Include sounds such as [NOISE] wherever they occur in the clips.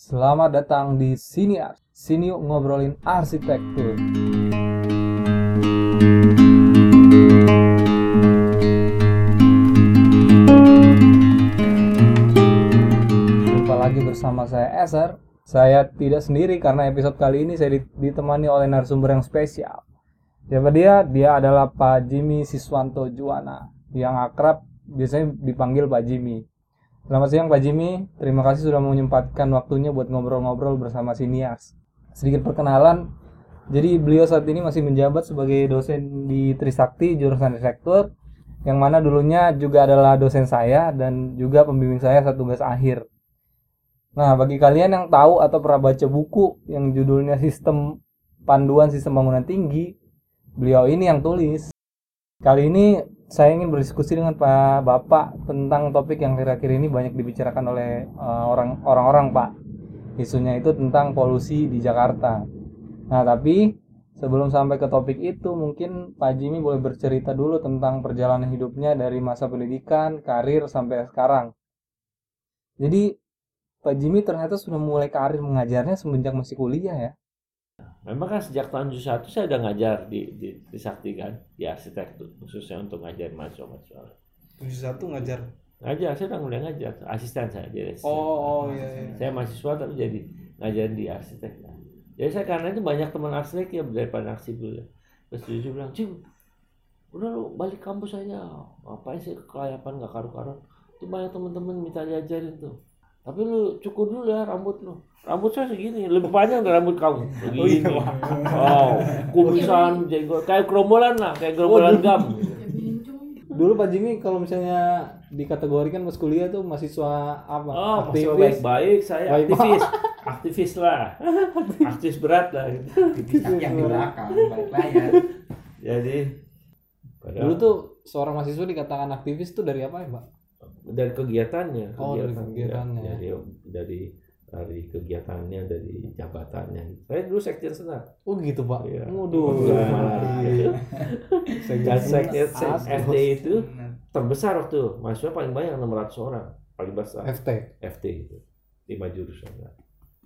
Selamat datang di Sini Art. Sini yuk ngobrolin arsitektur. Jumpa lagi bersama saya Eser. Saya tidak sendiri karena episode kali ini saya ditemani oleh narasumber yang spesial. Siapa dia? Dia adalah Pak Jimmy Siswanto Juwana yang akrab biasanya dipanggil Pak Jimmy. Selamat siang Pak Jimmy, terima kasih sudah menyempatkan waktunya buat ngobrol-ngobrol bersama Sinias. Sedikit perkenalan, jadi beliau saat ini masih menjabat sebagai dosen di Trisakti jurusan arsitektur, yang mana dulunya juga adalah dosen saya dan juga pembimbing saya saat tugas akhir. Nah, bagi kalian yang tahu atau pernah baca buku yang judulnya Sistem Panduan Sistem Bangunan Tinggi, beliau ini yang tulis. Kali ini saya ingin berdiskusi dengan Pak Bapak tentang topik yang kira-kira ini banyak dibicarakan oleh uh, orang orang-orang Pak. Isunya itu tentang polusi di Jakarta. Nah, tapi sebelum sampai ke topik itu, mungkin Pak Jimmy boleh bercerita dulu tentang perjalanan hidupnya dari masa pendidikan, karir sampai sekarang. Jadi Pak Jimmy ternyata sudah mulai karir mengajarnya semenjak masih kuliah ya. Memang kan sejak tahun 71 saya udah ngajar di, di, di Sakti kan, di arsitektur, khususnya untuk ngajar mahasiswa-mahasiswa. 71 ngajar? Ngajar, saya udah mulai ngajar, asisten saya jadi asisten. Oh, oh iya, iya. Saya mahasiswa tapi jadi ngajar di arsitek. Jadi saya karena itu banyak teman arsitek ya daripada sipil. Terus dia bilang, Cim, udah lu balik kampus aja, ngapain sih kelayapan gak karu-karuan. Itu banyak teman-teman minta diajarin tuh tapi lu cukur dulu ya rambut lu. Rambut saya segini lebih panjang dari rambut kamu. Begini. oh, iya. oh kumisan jenggot. Kayak gerombolan lah kayak gerombolan gam. Dulu Pak Jimmy kalau misalnya dikategorikan pas kuliah tuh mahasiswa apa? Oh aktivis. baik-baik saya baik. aktivis. [LAUGHS] Aktivis lah. Aktivis berat lah. Gitu. yang di belakang baik layar jadi dulu tuh seorang mahasiswa dikatakan aktivis tuh dari apa ya Pak dari kegiatannya, oh, kegiatan, dari kegiatannya. Ya, dari dari dari kegiatannya, dari jabatannya. Saya dulu sekjen senat. Oh gitu pak. Ya. Waduh. Nah, [LAUGHS] sekjen FT itu terbesar waktu mahasiswa paling banyak 600 orang paling besar. FT. FT itu lima jurusan.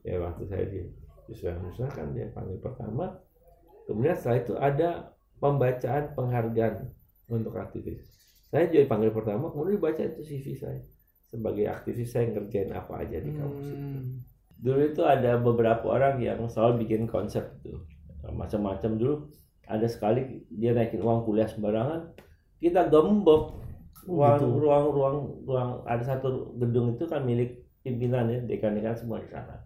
Ya waktu saya di jurusan jurusan kan dia panggil pertama. Kemudian setelah itu ada pembacaan penghargaan untuk aktivis saya jadi panggil pertama kemudian dibaca itu CV saya. Sebagai aktivis saya ngerjain apa aja di kampus hmm. itu dulu itu ada beberapa orang yang selalu bikin konsep tuh macam-macam. Dulu ada sekali dia naikin uang kuliah sembarangan kita gembok. Ruang gitu. ruang ruang ruang ada satu gedung itu kan milik pimpinan ya dekan-dekan semua di sana.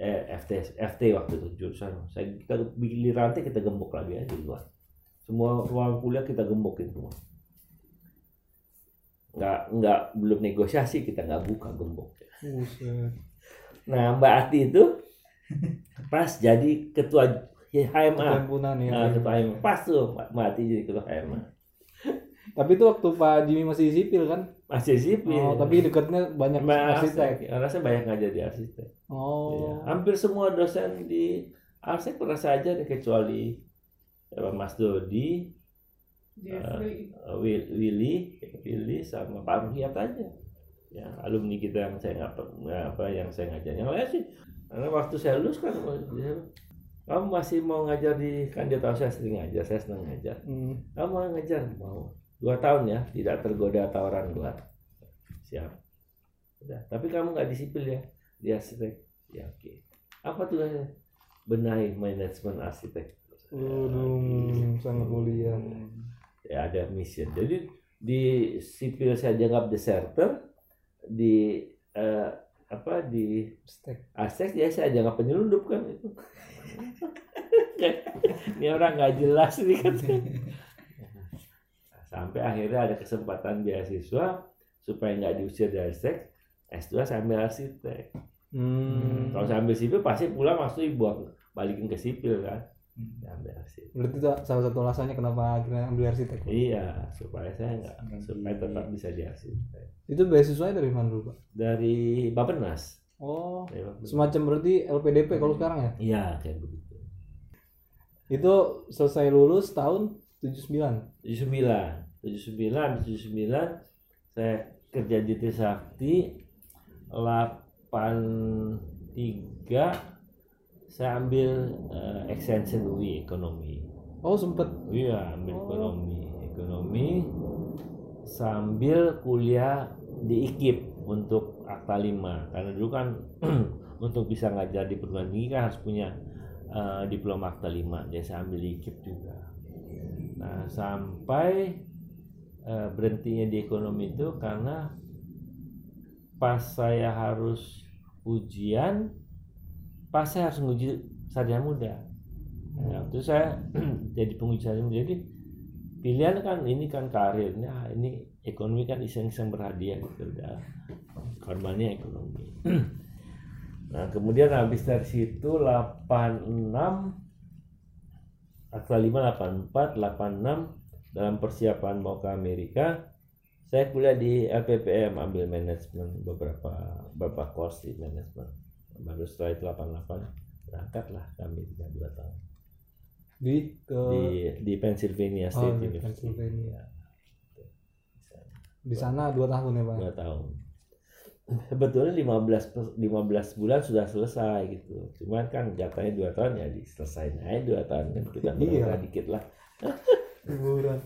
Eh, FT FT waktu itu jurusan. Saya kita bikin rantai kita gembok lagi ya di luar. Semua ruang kuliah kita gembokin semua nggak nggak belum negosiasi kita nggak buka gembok. Nah Mbak Ati itu pas jadi ketua HMA ketua ya, nah, ketua HMA pas tuh Mbak Ati jadi ketua HMA tapi itu waktu Pak Jimmy masih sipil kan? Masih sipil. Oh, tapi dekatnya banyak Mbak arsitek. karena saya banyak ngajar di arsitek. Oh. Ya. hampir semua dosen di arsitek pernah saja kecuali Mas Dodi uh, Willy Willy sama Pak Ruhiat aja. Ya alumni kita yang saya nggak apa yang saya ngajar. Yang lain sih karena waktu saya lulus kan kamu masih mau ngajar di kan dia tahu saya sering ngajar saya senang ngajar. Hmm. kamu mau ngajar? Mau. Dua tahun ya tidak tergoda tawaran luar siap. Udah. tapi kamu nggak disipil ya? Di arsitek. Ya oke. Okay. apa tuh benahi manajemen arsitek. Waduh, sangat mulia ya ada mission jadi di sipil saya dianggap deserter di uh, apa di aspek ya saya dianggap penyelundup kan itu. [LAUGHS] Ini orang nggak jelas nih kan. [LAUGHS] Sampai akhirnya ada kesempatan beasiswa supaya nggak diusir dari seks S2 sambil arsitek. Hmm. kalau sambil sipil pasti pulang pasti buat balikin ke sipil kan Hmm. ambil arsitek. Berarti itu salah satu alasannya kenapa akhirnya ambil arsitek? Iya, supaya saya nggak supaya tetap bisa di arsitek. Itu beasiswa dari mana dulu, Pak? Dari Bappenas. Oh, semacam berarti LPDP kalau sekarang ya? Iya, kayak begitu. Itu selesai lulus tahun 79. 79. 79, 79 saya kerja di Trisakti 83 tiga saya ambil eh, extension UI ekonomi. Oh sempet. iya ambil Oh. ekonomi ekonomi. Sambil kuliah di IKIP untuk akta 5 karena dulu kan [CLEARS THROAT] untuk bisa ngajar di perguruan tinggi kan harus punya eh, diploma akta 5 jadi saya ambil di IKIP juga. Nah sampai eh, berhentinya di ekonomi itu karena pas saya harus ujian pas saya harus nguji sarjana muda. Nah, itu saya [CLEARS THROAT] jadi penguji sarjana muda jadi pilihan kan ini kan karirnya ini ekonomi kan iseng-iseng berhadiah gitu udah korbannya ekonomi. [CLEARS THROAT] Nah kemudian habis dari situ 86 akta 5 84 86 dalam persiapan mau ke Amerika saya kuliah di LPPM ambil manajemen beberapa beberapa course di manajemen baru setelah itu 88 berangkat lah ke Amerika dua tahun. Di ke di di Pennsylvania Oh, State di University. Pennsylvania. Ya, di sana. Dua tahun ya pak. dua tahun. Sebetulnya 15 per- 15 bulan sudah selesai gitu. Cuman kan jatahnya dua tahun ya diselesain aja dua tahun. Kan kita Iya. dikit lah. [LAUGHS] Liburan.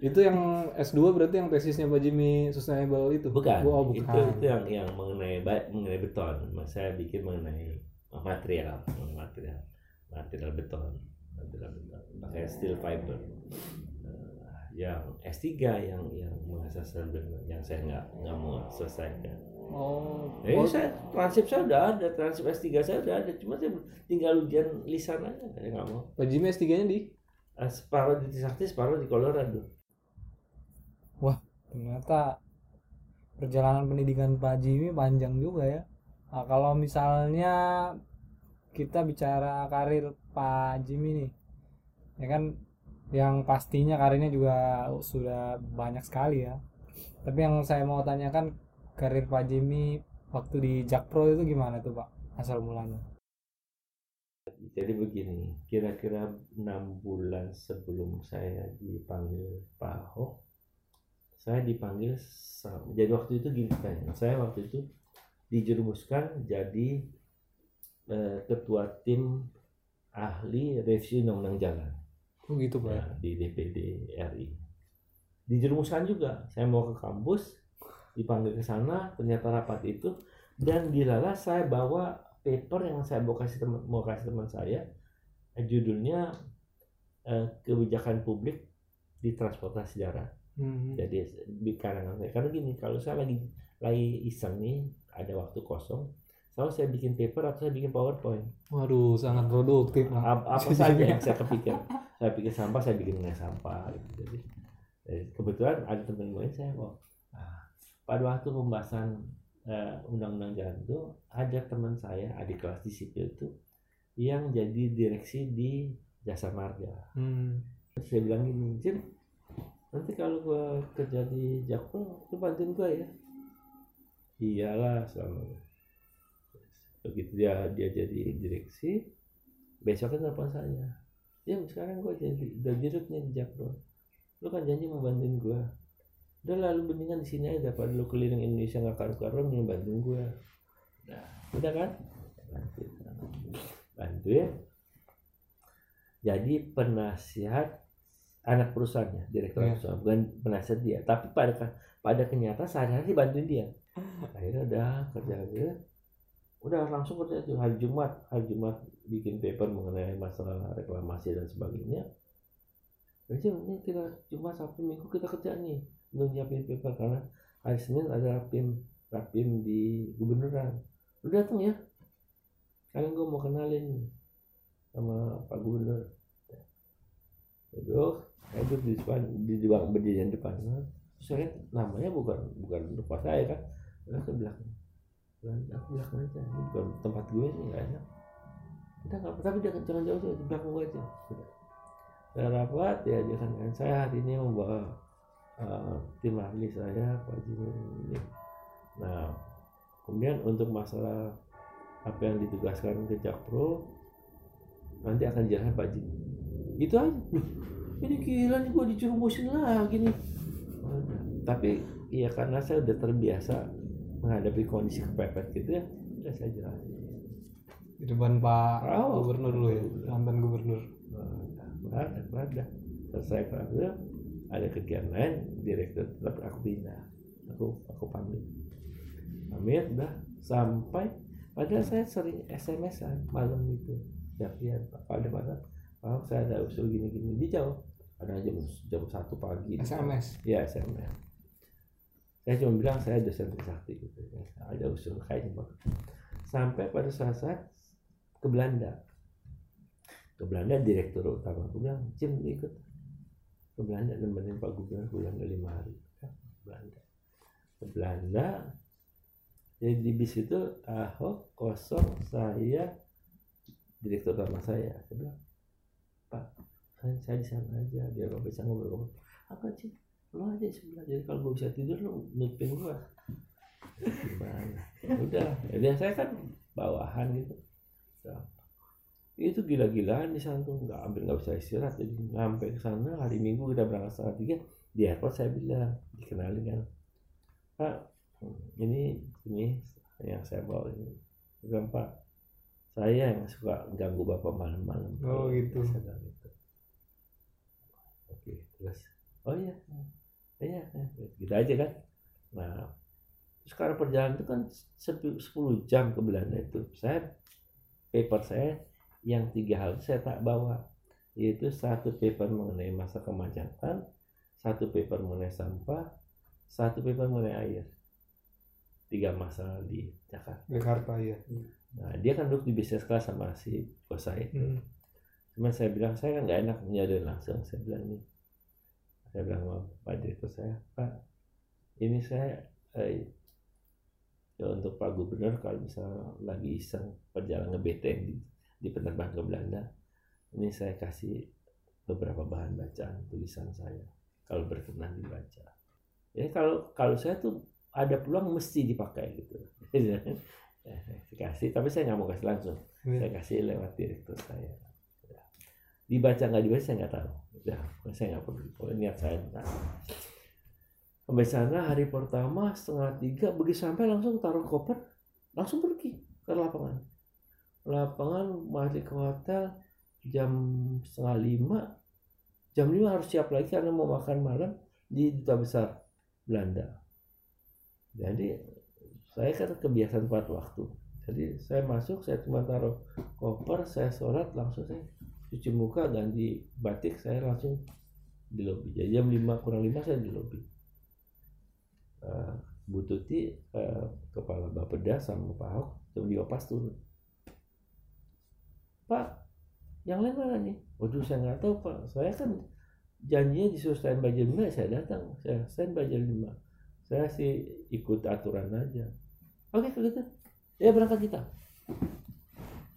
Itu yang S2 berarti yang tesisnya Pak Jimmy sustainable itu? bukan, Oh, bukan. itu itu yang yang mengenai mengenai beton saya bikin mengenai material material material beton material beton pakai steel fiber Eh, yang S3 yang yang mengasaskan yang saya nggak nggak mau selesaikan Oh. Eh, oh, saya transip saya udah ada, transip S3 saya udah ada, cuma saya tinggal ujian lisan aja, saya nggak mau. Pak Jimmy S3-nya di? Eh, Separuh di Trisakti, separuh di Colorado. Ternyata perjalanan pendidikan Pak Jimmy panjang juga ya. Nah, kalau misalnya kita bicara karir Pak Jimmy nih, ya kan yang pastinya karirnya juga sudah banyak sekali ya. Tapi yang saya mau tanyakan karir Pak Jimmy waktu di Jakpro itu gimana tuh Pak asal mulanya? Jadi begini, kira-kira enam bulan sebelum saya dipanggil Pak Ahok, saya dipanggil, jadi waktu itu gini kan, saya waktu itu dijerumuskan jadi eh, ketua tim ahli revisi undang-undang jalan. Oh gitu Pak. ya, di DPD RI. Dijerumuskan juga, saya mau ke kampus, dipanggil ke sana, ternyata rapat itu, dan dilala saya bawa paper yang saya mau kasih teman mau kasih teman saya, judulnya eh, kebijakan publik di transportasi darat. Hmm. Jadi di karangan saya, karena gini, kalau saya lagi lagi iseng nih, ada waktu kosong, selalu saya bikin paper atau saya bikin powerpoint Waduh, sangat produktif apa, apa saja yang [LAUGHS] saya kepikir saya pikir sampah saya bikin dengan sampah gitu. jadi eh, kebetulan ada teman lain saya kok pada waktu pembahasan eh, undang-undang jalan itu ada teman saya adik kelas di sipil itu yang jadi direksi di jasa marga Hmm. Terus saya bilang gini nanti kalau gua kerja di Jakpro lu bantuin gua ya? Iyalah selama begitu dia dia jadi direksi besoknya telepon saya. Jim sekarang gua jadi udah dirut nih di Jakpro. Lu kan janji mau bantuin gua. Udah lalu mendingan di sini aja daripada lu keliling Indonesia nggak karu-karuan mending bantuin gua. Nah udah kan? Bantuin. Bantuin. Jadi penasihat anak perusahaannya direktur Iya. perusahaan bukan penasihat dia. Tapi pada pada kenyataan sehari-hari bantuin dia. [LAUGHS] Akhirnya udah kerja dia udah langsung kerja tuh hari Jumat. Hari Jumat bikin paper mengenai masalah reklamasi dan sebagainya. Jadi ini kita Jumat Sabtu Minggu kita kerja nih untuk nyiapin paper. Karena hari Senin ada rapim rapim di gubernuran. Lu datang ya. Kalian gue mau kenalin sama Pak Gubernur Aduh, saya duduk di depan di depan berdiri di depan. Terus saya namanya bukan bukan tempat saya kan. Udah ke belakang. Aku belakang aja. Ini bukan tempat gue sih nggak enak. Udah nggak tapi dia jangan jauh jauh di belakang gue aja. Udah. saya rapat ya dia kan saya hari ini membawa uh, tim ahli saya Pak Jimmy ini. Nah kemudian untuk masalah apa yang ditugaskan ke Jakpro nanti akan dijelaskan Pak Jimmy itu aja. Ini gila nih gue dicerumusin lagi nih. Tapi ya karena saya udah terbiasa menghadapi kondisi kepepet gitu ya udah saya jelasin. Di depan Pak Oh. Gubernur dulu ya, mantan gubernur. berada berada selesai berada ada kegiatan lain direktur tetap aku pindah. Aku aku pamit. Pamit udah sampai. Padahal saya sering SMS-an malam itu. Japian Pak. Ada mana Pak saya ada usul gini gini dia jauh ada jam jam satu pagi. SMS. ya SMS saya cuma bilang saya dosen Trisakti gitu ya. ada usul kayaknya sampai pada saat saat ke Belanda. Ke Belanda direktur utama. Aku bilang Jim ikut. Ke Belanda nemenin Pak Gubernur ke Belanda lima hari Ya, ke Belanda. Ke Belanda jadi di bis itu Ahok kosong saya direktur utama saya. Saya bilang saya, saya di sana aja biar Bapak bisa ngobrol-ngobrol. Apa sih? Lo aja sebelah. Jadi kalau gue bisa tidur lo nutupin gua. Gimana? Udah. Jadi saya kan bawahan gitu. Udah. itu gila-gilaan di sana tuh. Nggak hampir nggak bisa istirahat. Jadi sampai ke sana hari minggu kita berangkat setengah tiga di airport saya bilang dikenalin kan. Pak ini ini yang saya bawa ini. Bilang pak saya yang suka ganggu bapak malam-malam. Oh, gitu. saya bilang gitu terus oh iya iya iya. gitu aja kan nah terus karena perjalanan itu kan sepi- 10 jam ke Belanda itu saya paper saya yang tiga hal saya tak bawa yaitu satu paper mengenai masa kemacetan satu paper mengenai sampah satu paper mengenai air tiga masalah di Jakarta Jakarta ya. nah dia kan duduk di bisnis kelas sama si bos saya Hmm. Cuman saya bilang saya kan nggak enak nyadarin langsung. Saya bilang nih, saya bilang sama Pak Direktur saya, Pak, ini saya eh, ya untuk Pak Gubernur kalau misalnya lagi iseng perjalanan ngebeteng di, di penerbangan ke Belanda, ini saya kasih beberapa bahan bacaan tulisan saya kalau berkenan dibaca. Ya kalau kalau saya tuh ada peluang mesti dipakai gitu. Saya [LAUGHS] kasih, tapi saya nggak mau kasih langsung Iya. saya kasih lewat direktur saya Ya. dibaca nggak dibaca saya nggak tahu ya saya nggak perlu Pokoknya niat saya nah. sampai sana hari pertama setengah tiga begitu sampai langsung taruh koper langsung pergi ke lapangan. Lapangan balik ke hotel jam setengah lima jam lima harus siap lagi karena mau makan malam di duta besar Belanda. Jadi saya kan kebiasaan tepat waktu. Jadi saya masuk saya cuma taruh koper saya sholat langsung saya cuci muka ganti batik saya langsung di lobi jadi jam 5 kurang 5 saya di lobi Eh, Bu Tuti eh, kepala Bapeda sama Pak Ahok jam 5 pas turun. Pak yang lain mana nih? Waduh saya nggak tahu Pak. Saya kan janjinya disuruh standby jam 5 saya datang. Saya standby jam 5 saya sih ikut aturan aja. Oke kalau gitu ya berangkat kita.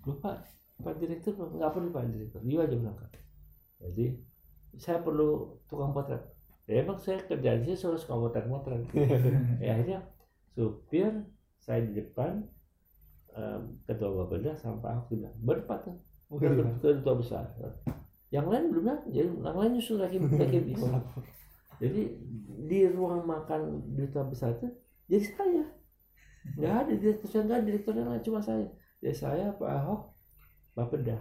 Lupa Pak Direktur nggak perlu Pak Direktur. Dia aja berangkat. Jadi saya perlu tukang potret. Ya emang saya kerja di sini selalu suka potret potret. [LAUGHS] Ya akhirnya supir saya di depan em, ketua Bapeda sampai aku bilang berempat Oh, ke iya. ketua besar. Yang lain belum datang. Jadi yang lain nyusul lagi lagi bis jadi di ruang makan duta besar itu jadi saya. Nggak ada direktur saya nggak ada direktur yang lain cuma saya. Jadi saya Pak Ahok Bapeda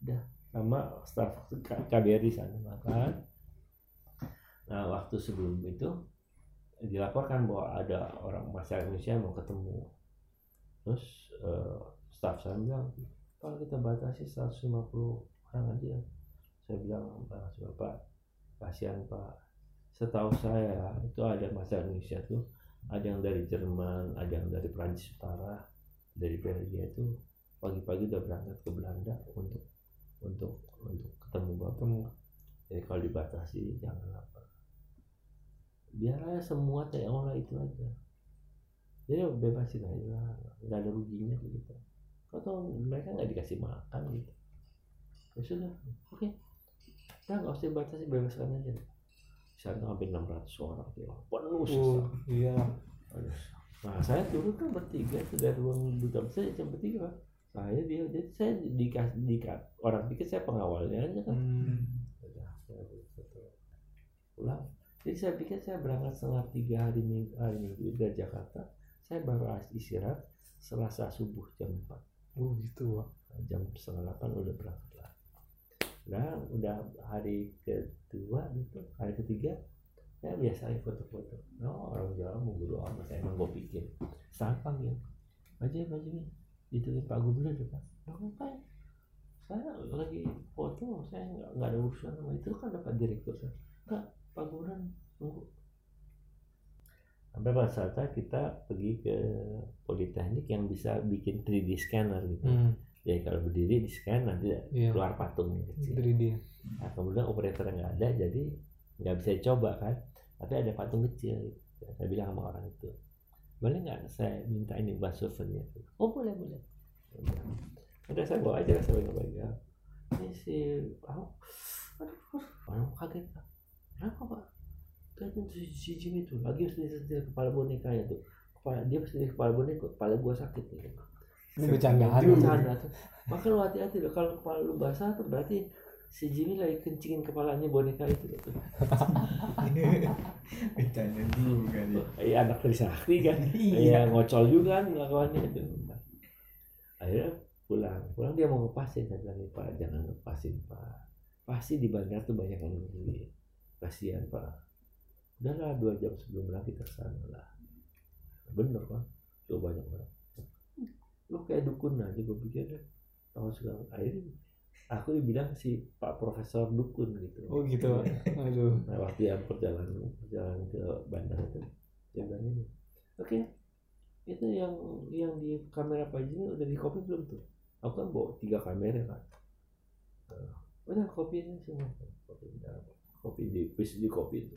dah. Sama staf K- KBRI sana makan nah waktu sebelum itu dilaporkan bahwa ada orang masyarakat Indonesia yang mau ketemu. Terus eh, staf saya bilang kalau kita batasi 150 orang aja. Saya bilang "Ah, bapak kasihan pak. Setahu saya itu ada masyarakat Indonesia tuh ada yang dari Jerman ada yang dari Prancis Utara dari Belgia itu pagi-pagi udah berangkat ke Belanda untuk untuk untuk ketemu bapak Ketemu. jadi kalau dibatasi jangan apa biar aja semua teh olah itu aja jadi bebasin aja nggak ada ruginya gitu atau mereka nggak dikasih makan gitu ya sudah oke nah nggak usah dibatasi bebaskan aja sana hampir 600 orang tuh penuh sih Oh, iya. Aduh. Nah, saya turun kan bertiga itu dari ruang duta besar cuma bertiga. Saya dia jadi saya dikasih dikat orang pikir saya pengawalnya aja kan. Hmm. Saya. Pulang. Jadi saya pikir saya berangkat setengah tiga hari minggu hari minggu dari Jakarta saya baru istirahat selasa subuh jam 4 Oh gitu pak. jam setengah delapan udah berangkat lah nah udah hari kedua gitu hari ketiga ya biasa foto-foto no orang Jawa mau amat emang gue pikir sampang ya aja baju ditungguin Pak Gubernur Pak "Lah, ngapain saya lagi foto saya nggak nggak ada urusan sama itu kan dapat direktur saya enggak Pak Gubernur nunggu sampai pada saat kita pergi ke Politeknik yang bisa bikin 3D scanner gitu Hmm. jadi kalau berdiri di scan nanti Iya. keluar patung kecil 3D. Nah, kemudian operator nggak ada, jadi nggak bisa dicoba kan. Tapi ada patung kecil. gitu. Saya bilang sama orang itu, boleh nggak saya minta ini buat souvenir? Oh boleh boleh. Udah. Udah saya bawa aja saya pegang. Ini si, oh, aduh, orang kaget pak. Kenapa pak? Kan si, si Jim itu lagi disetir kepala bonekanya tuh. Kepala dia harus kepala boneka, kepala gua sakit nih. Ini bercandaan. Bercanda tuh. Maka lu hati-hati loh kalau kepala lu basah tuh berarti si Jimmy lagi kencingin kepalanya boneka itu [LAUGHS] tuh. Bercanda juga nih. Iya anak Trisakti kan. [LAUGHS] Iya. Iya ngocol juga kan melakukannya itu. Akhirnya pulang. Pulang dia mau ngepasin saya bilang Pak jangan ngepasin Pak. Pasti di bandar tuh banyak yang nungguin. Kasihan Pak. Udahlah dua jam sebelum berangkat kita ke sana lah. Bener kan? Tuh banyak orang. Lu kayak dukun aja gue pikir deh. Tahu segala. Akhirnya aku dibilang si Pak Profesor Dukun gitu. Oh gitu. Pak. Aduh. Nah, waktu yang perjalanan perjalanan ke bandar itu dia bilang ini. Oke itu yang yang di kamera Jimmy udah di copy belum tuh? Aku kan bawa tiga kamera kan Nah, udah copy ini semua. Copy copy di bisa di copy itu.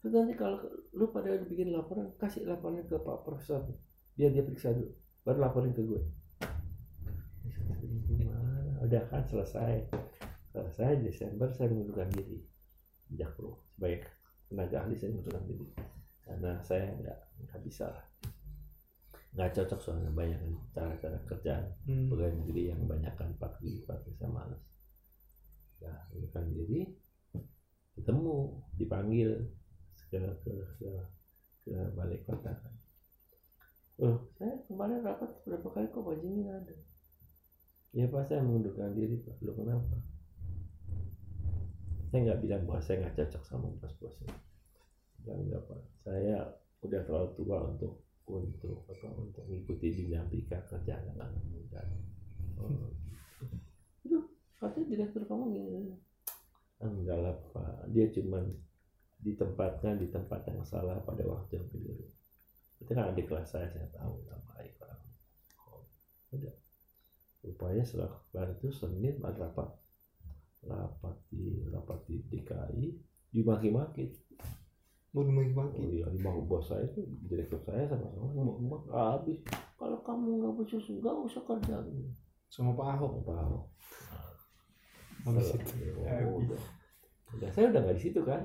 Terus nanti kalau lu pada bikin laporan kasih laporan ke Pak Profesor. Biar dia periksa dulu. Baru laporin ke gue? Udah kan selesai. Selesai Desember saya mengundurkan diri. Jakpro sebagai tenaga ahli saya mengundurkan diri. Karena saya nggak nggak bisa nggak cocok soalnya banyak cara-cara kerjaan. Hmm. pegawai negeri yang banyak kan di pak saya malas ya mengundurkan diri ketemu dipanggil ke ke ke, ke balai kota. Kan oh saya kemarin rapat berapa kali kok nggak ada ya pak saya mengundurkan diri pak. Lu kenapa? Saya nggak bilang bahwa saya nggak cocok sama bos-bosnya bilang enggak pak. Saya udah terlalu tua untuk untuk apa untuk mengikuti dinamika kerjaan anak muda. Oh. itu katanya direktur kamu gini. Enggak lah pak. Dia cuman ditempatkan di tempat yang salah pada waktu yang keliru itu kan adik kelas saya saya tahu lah baik orang. Oh, udah rupanya setelah kelar itu Senin ada rapat rapat di rapat di DKI dimaki-maki Mau dimaki-maki. oh iya lima bos saya itu direktur saya sama-sama ngomong habis kalau kamu nggak becus nggak usah kerja Sama Pak Ahok. Pak Ahok. Habis itu. Oh, udah. udah saya udah nggak di situ kan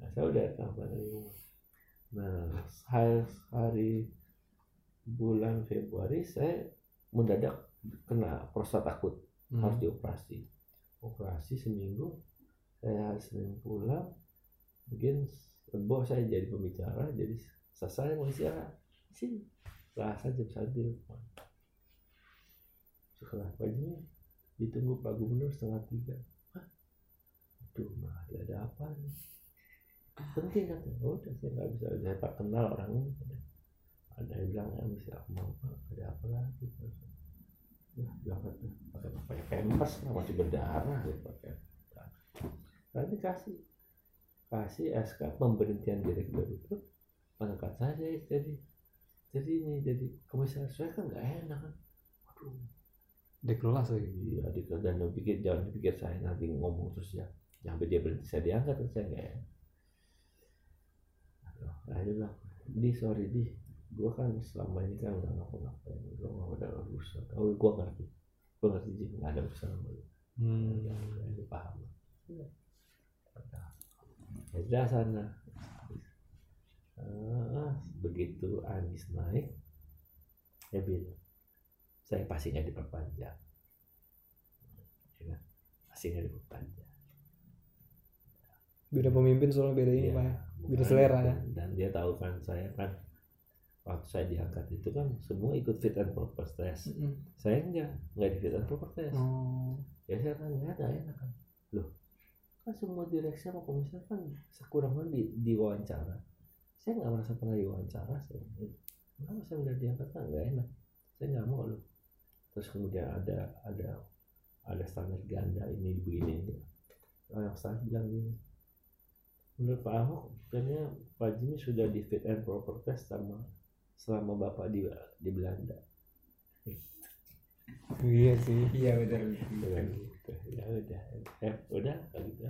nah, saya udah apa nah hari, hari bulan Februari saya mendadak kena prostat akut. Hmm. harus dioperasi. Operasi seminggu saya hari Senin pulang mungkin lebo saya jadi pembicara jadi selesai mau istirahat. Sini selasa jam satu di setelah paginya ditunggu Pak Gubernur setengah tiga. Hah? aduh mah ada apa nih. Penting katanya. Oh, udah saya nggak bisa. Saya tak kenal orangnya ada yang bilang ya mesti aku mau Pak. Ada apa lagi ya pakai pakai pempes lah masih berdarah ya pakai. Nanti kasih. Kasih SK pemberhentian direktur itu mengangkat saja jadi. Jadi ini jadi komisaris saya kan nggak enak kan. Waduh. Dikelas lagi. iya di dan pikir jangan dipikir saya nanti ngomong terus ya. Sampai dia berhenti saya diangkat saya nggak enak. Aduh, dia bilang di sorry di gua kan selama ini kan udah ngapa-ngapain gua nggak ada urusan oh gua ngerti gua ngerti sih nggak ada urusan sama lu Hmm. ya, ya, paham. Udah. ya udah sana Ah, begitu Anies naik dia bilang saya pasti nggak diperpanjang ya kan? pasti nggak diperpanjang Beda pemimpin soalnya beda ini Pak ya. bukan Beda selera itu. ya. dan dia tahu kan saya kan waktu saya diangkat itu kan semua ikut fit and proper test. Mm-mm. saya enggak enggak di fit and proper test. Oh. ya saya kan nggak ada enak kan? Loh kan semua direksi sama komisaris kan sekurang-kurangnya di, diwawancara saya nggak merasa pernah diwawancara saya kenapa saya udah diangkat? Kan nggak enak. Saya nggak mau loh. Terus kemudian ada ada ada standar ganda ini begini ini. Orang saya bilang gini menurut Pak Ahok kayaknya Pak Jimmy sudah di fit and proper test sama selama bapak di di Belanda Iya sih. Iya benar. Dengan gitu. ya udah eh udah kalau gitu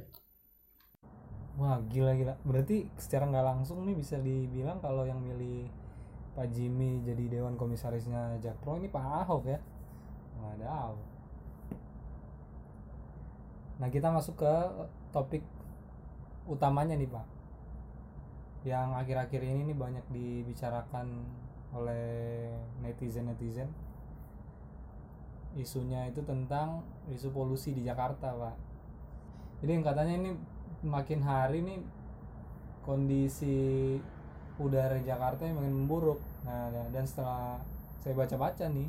Wah gila gila. Berarti secara nggak langsung nih bisa dibilang kalau yang milih Pak Jimmy jadi Dewan Komisarisnya Jakpro ini Pak Ahok ya. Nggak ada Ahok. Nah kita masuk ke topik utamanya nih Pak. Yang akhir-akhir ini nih banyak dibicarakan oleh netizen-netizen. Isunya itu tentang isu polusi di Jakarta Pak. Jadi yang katanya ini makin hari nih kondisi udara Jakarta yang makin memburuk. Nah, dan setelah saya baca-baca nih,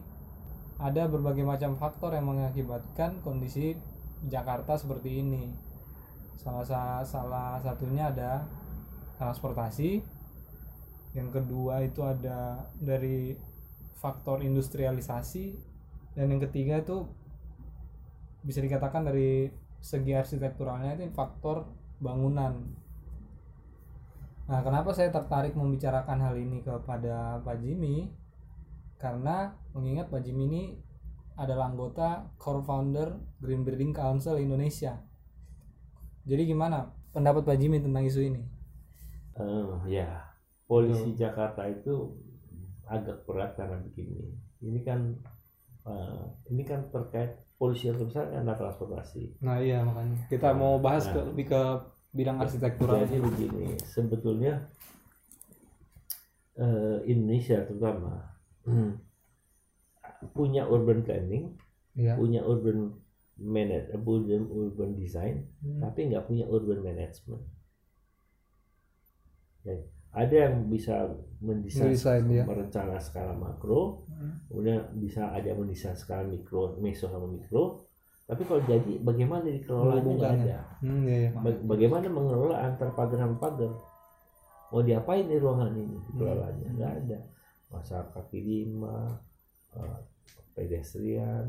ada berbagai macam faktor yang mengakibatkan kondisi Jakarta seperti ini. Salah sa- salah satunya ada transportasi. Yang kedua itu ada dari faktor industrialisasi dan yang ketiga itu bisa dikatakan dari segi arsitekturalnya itu faktor bangunan. Nah, kenapa saya tertarik membicarakan hal ini kepada Pak Jimmy? Karena mengingat Pak Jimmy ini adalah anggota core founder Green Building Council Indonesia. Jadi gimana pendapat Pak Jimmy tentang isu ini? Eh, ya polisi Jakarta itu agak berat karena begini ini kan eh, ini kan terkait polisi yang terbesar karena transportasi Nah iya makanya kita mau bahas ke Nah. lebih ke bidang arsitektural. jadi begini sebetulnya eh, Indonesia terutama [CLEARS THROAT] punya urban planning Iya. punya urban manage urban urban design Hmm. tapi nggak punya urban management Ya, ada yang bisa mendesain Mendesain, ya. merencana skala makro kemudian bisa ada yang mendesain skala mikro meso sama mikro. Tapi kalau jadi bagaimana dikelolanya nggak ada. Hmm, iya, iya. Ba- bagaimana mengelola antar pagar sama pagar? Mau diapain di ruangan ini dikelolanya? Hmm. nggak ada. Masa kaki lima eh, pedestrian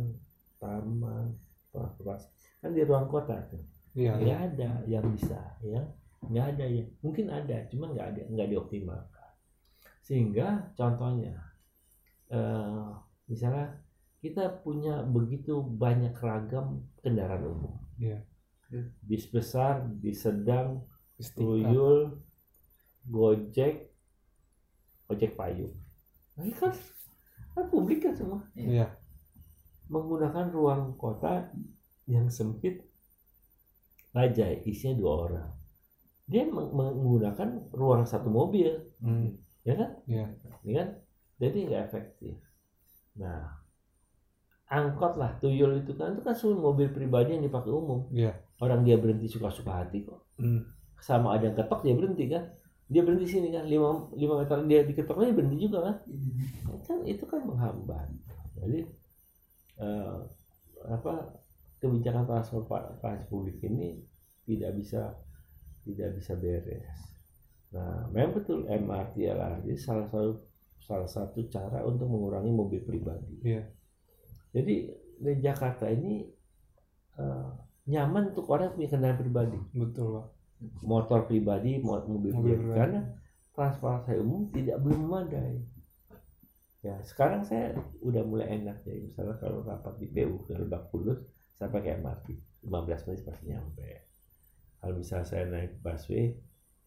taman transportasi kan di ruang kota tuh. Iya, iya. nggak ada yang bisa ya nggak ada ya. Mungkin ada cuman nggak ada nggak dioptimalkan. Sehingga contohnya eh, misalnya kita punya begitu banyak ragam kendaraan umum. Iya. bis besar bis sedang Istiqlal. tuyul gojek ojek payung. Nah, ini kan kan publik kan semua. Iya. menggunakan ruang kota yang sempit aja isinya dua orang dia meng- menggunakan ruang satu mobil. Hmm, ya kan? Iya. ini kan? Jadi nggak efektif. Nah angkot lah tuyul itu kan itu kan semua mobil pribadi yang dipakai umum. Iya. orang dia berhenti suka-suka hati kok. Hmm. sama ada yang ketok dia berhenti kan? Dia berhenti sini kan? Lima lima meter dia diketoknya dia berhenti juga kan? Kan itu kan menghambat. Jadi eh, apa kebijakan transportasi publik ini tidak bisa tidak bisa beres nah memang betul MRT LRT salah satu salah satu cara untuk mengurangi mobil pribadi Iya. jadi di Jakarta ini eh, nyaman untuk orang yang punya kendaraan pribadi Betul, Pak. motor pribadi, mo- mobil, Mobil pribadi. pribadi. karena transportasi umum tidak belum memadai. Ya, sekarang saya udah mulai enak ya, misalnya kalau rapat di PU ke Lebak Bulus, saya pakai MRT, 15 menit pasti nyampe. Kalau misalnya saya naik busway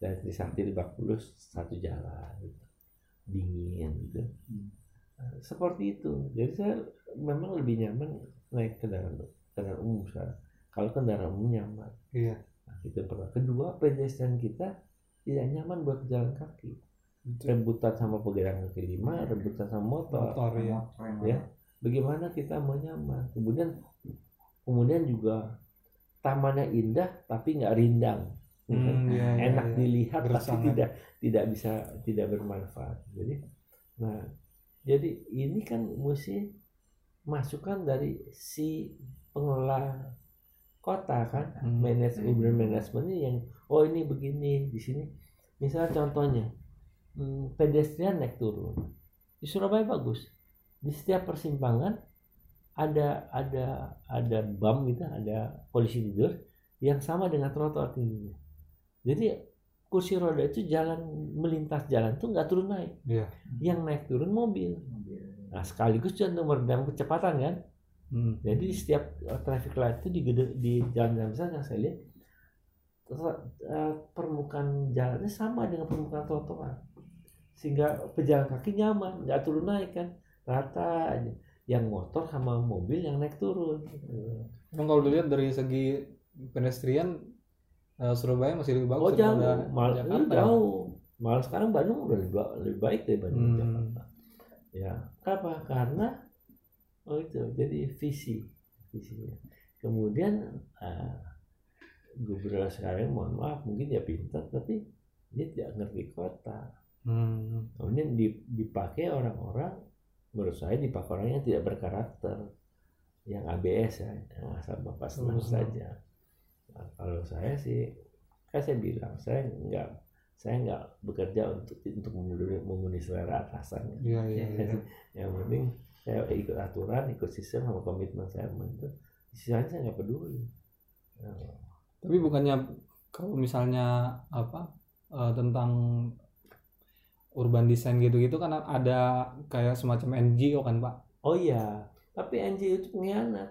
dari Trisakti Lebak Bulus satu jalan, gitu. dingin gitu. Nah, Seperti itu. Jadi saya memang lebih nyaman naik kendaraan kendaraan umum sekarang. Kalau kendaraan umum nyaman. Iya. Nah, itu pertama. Kedua, pedestrian kita tidak nyaman buat jalan kaki. Betul. Rebutan sama pegangan kaki lima, rebutan sama motor. Motor ya. Ya, bagaimana kita mau nyaman? Kemudian, kemudian juga tamannya indah tapi nggak rindang. Hmm, iya, iya, Enak iya. dilihat tapi tidak tidak bisa tidak bermanfaat. Jadi Nah, jadi ini kan mesti masukan dari si pengelola kota kan, Hmm. manajemen urban management ini yang oh ini begini di sini. Misalnya contohnya hmm, pedestrian naik turun di Surabaya bagus. Di setiap persimpangan ada ada ada bam gitu, ada polisi tidur yang sama dengan trotoar tingginya. Jadi kursi roda itu jalan melintas jalan tuh nggak turun naik. Iya. Yang naik turun mobil. Nah sekaligus juga untuk meredam kecepatan kan. Hmm. Jadi di setiap uh, traffic light itu di gede, di jalan-jalan besar yang saya lihat uh, permukaan jalannya sama dengan permukaan trotoar sehingga pejalan kaki nyaman nggak turun naik kan rata aja yang motor sama mobil yang naik turun. Emang kalau dilihat dari segi pedestrian eh, Surabaya masih lebih bagus oh jauh. Daripada malah Jakarta. jauh. Malah sekarang Bandung udah lebih, lebih baik dibanding Hmm. Jakarta. Ya kenapa? Karena oh itu jadi visi visinya. Kemudian ah, gubernur sekarang mohon maaf mungkin dia pintar tapi dia tidak ngerti kota. Hmm. kemudian di- dipakai orang-orang menurut saya dipakai orang yang tidak berkarakter yang ABS ya yang asal bapak senang Hmm. saja Nah, kalau saya sih kan saya bilang saya nggak saya nggak bekerja untuk untuk memenuhi, memenuhi selera atasan Iya iya. [LAUGHS] iya. yang penting saya ikut aturan ikut sistem sama komitmen saya itu sisanya saya nggak peduli Nah, Tapi bukannya kalau misalnya apa eh, tentang urban design gitu-gitu kan ada kayak semacam NGO kan Pak? oh iya tapi NGO itu pengkhianat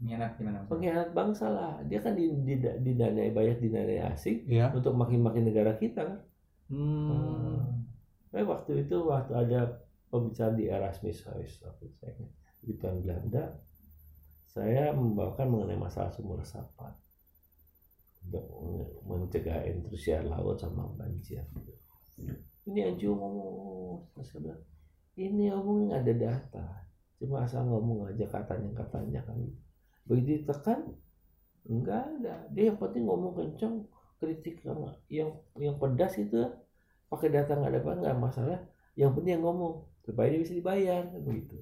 Minat gimana? Mas? pengkhianat bangsa lah dia kan di- di- didanai banyak didanai asing Iya. untuk makin-makin negara kita kan Hmm. Tapi waktu itu waktu ada pembicaraan di Erasmus House waktu saya di tahun Belanda saya membawakan mengenai masalah sumur resapan untuk mencegah intrusi air laut sama banjir. Ini NGO ngomong, bilang, ini omong ada data, cuma asal ngomong aja katanya katanya kan. Begitu ditekan, enggak ada. Dia yang penting ngomong kencang, kritik yang yang yang pedas itu pakai data nggak ada nggak masalah. Yang penting yang ngomong supaya dia bisa dibayar kan begitu.